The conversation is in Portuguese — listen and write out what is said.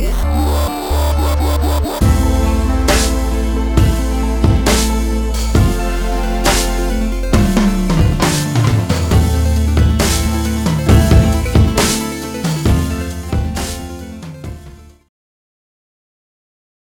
good.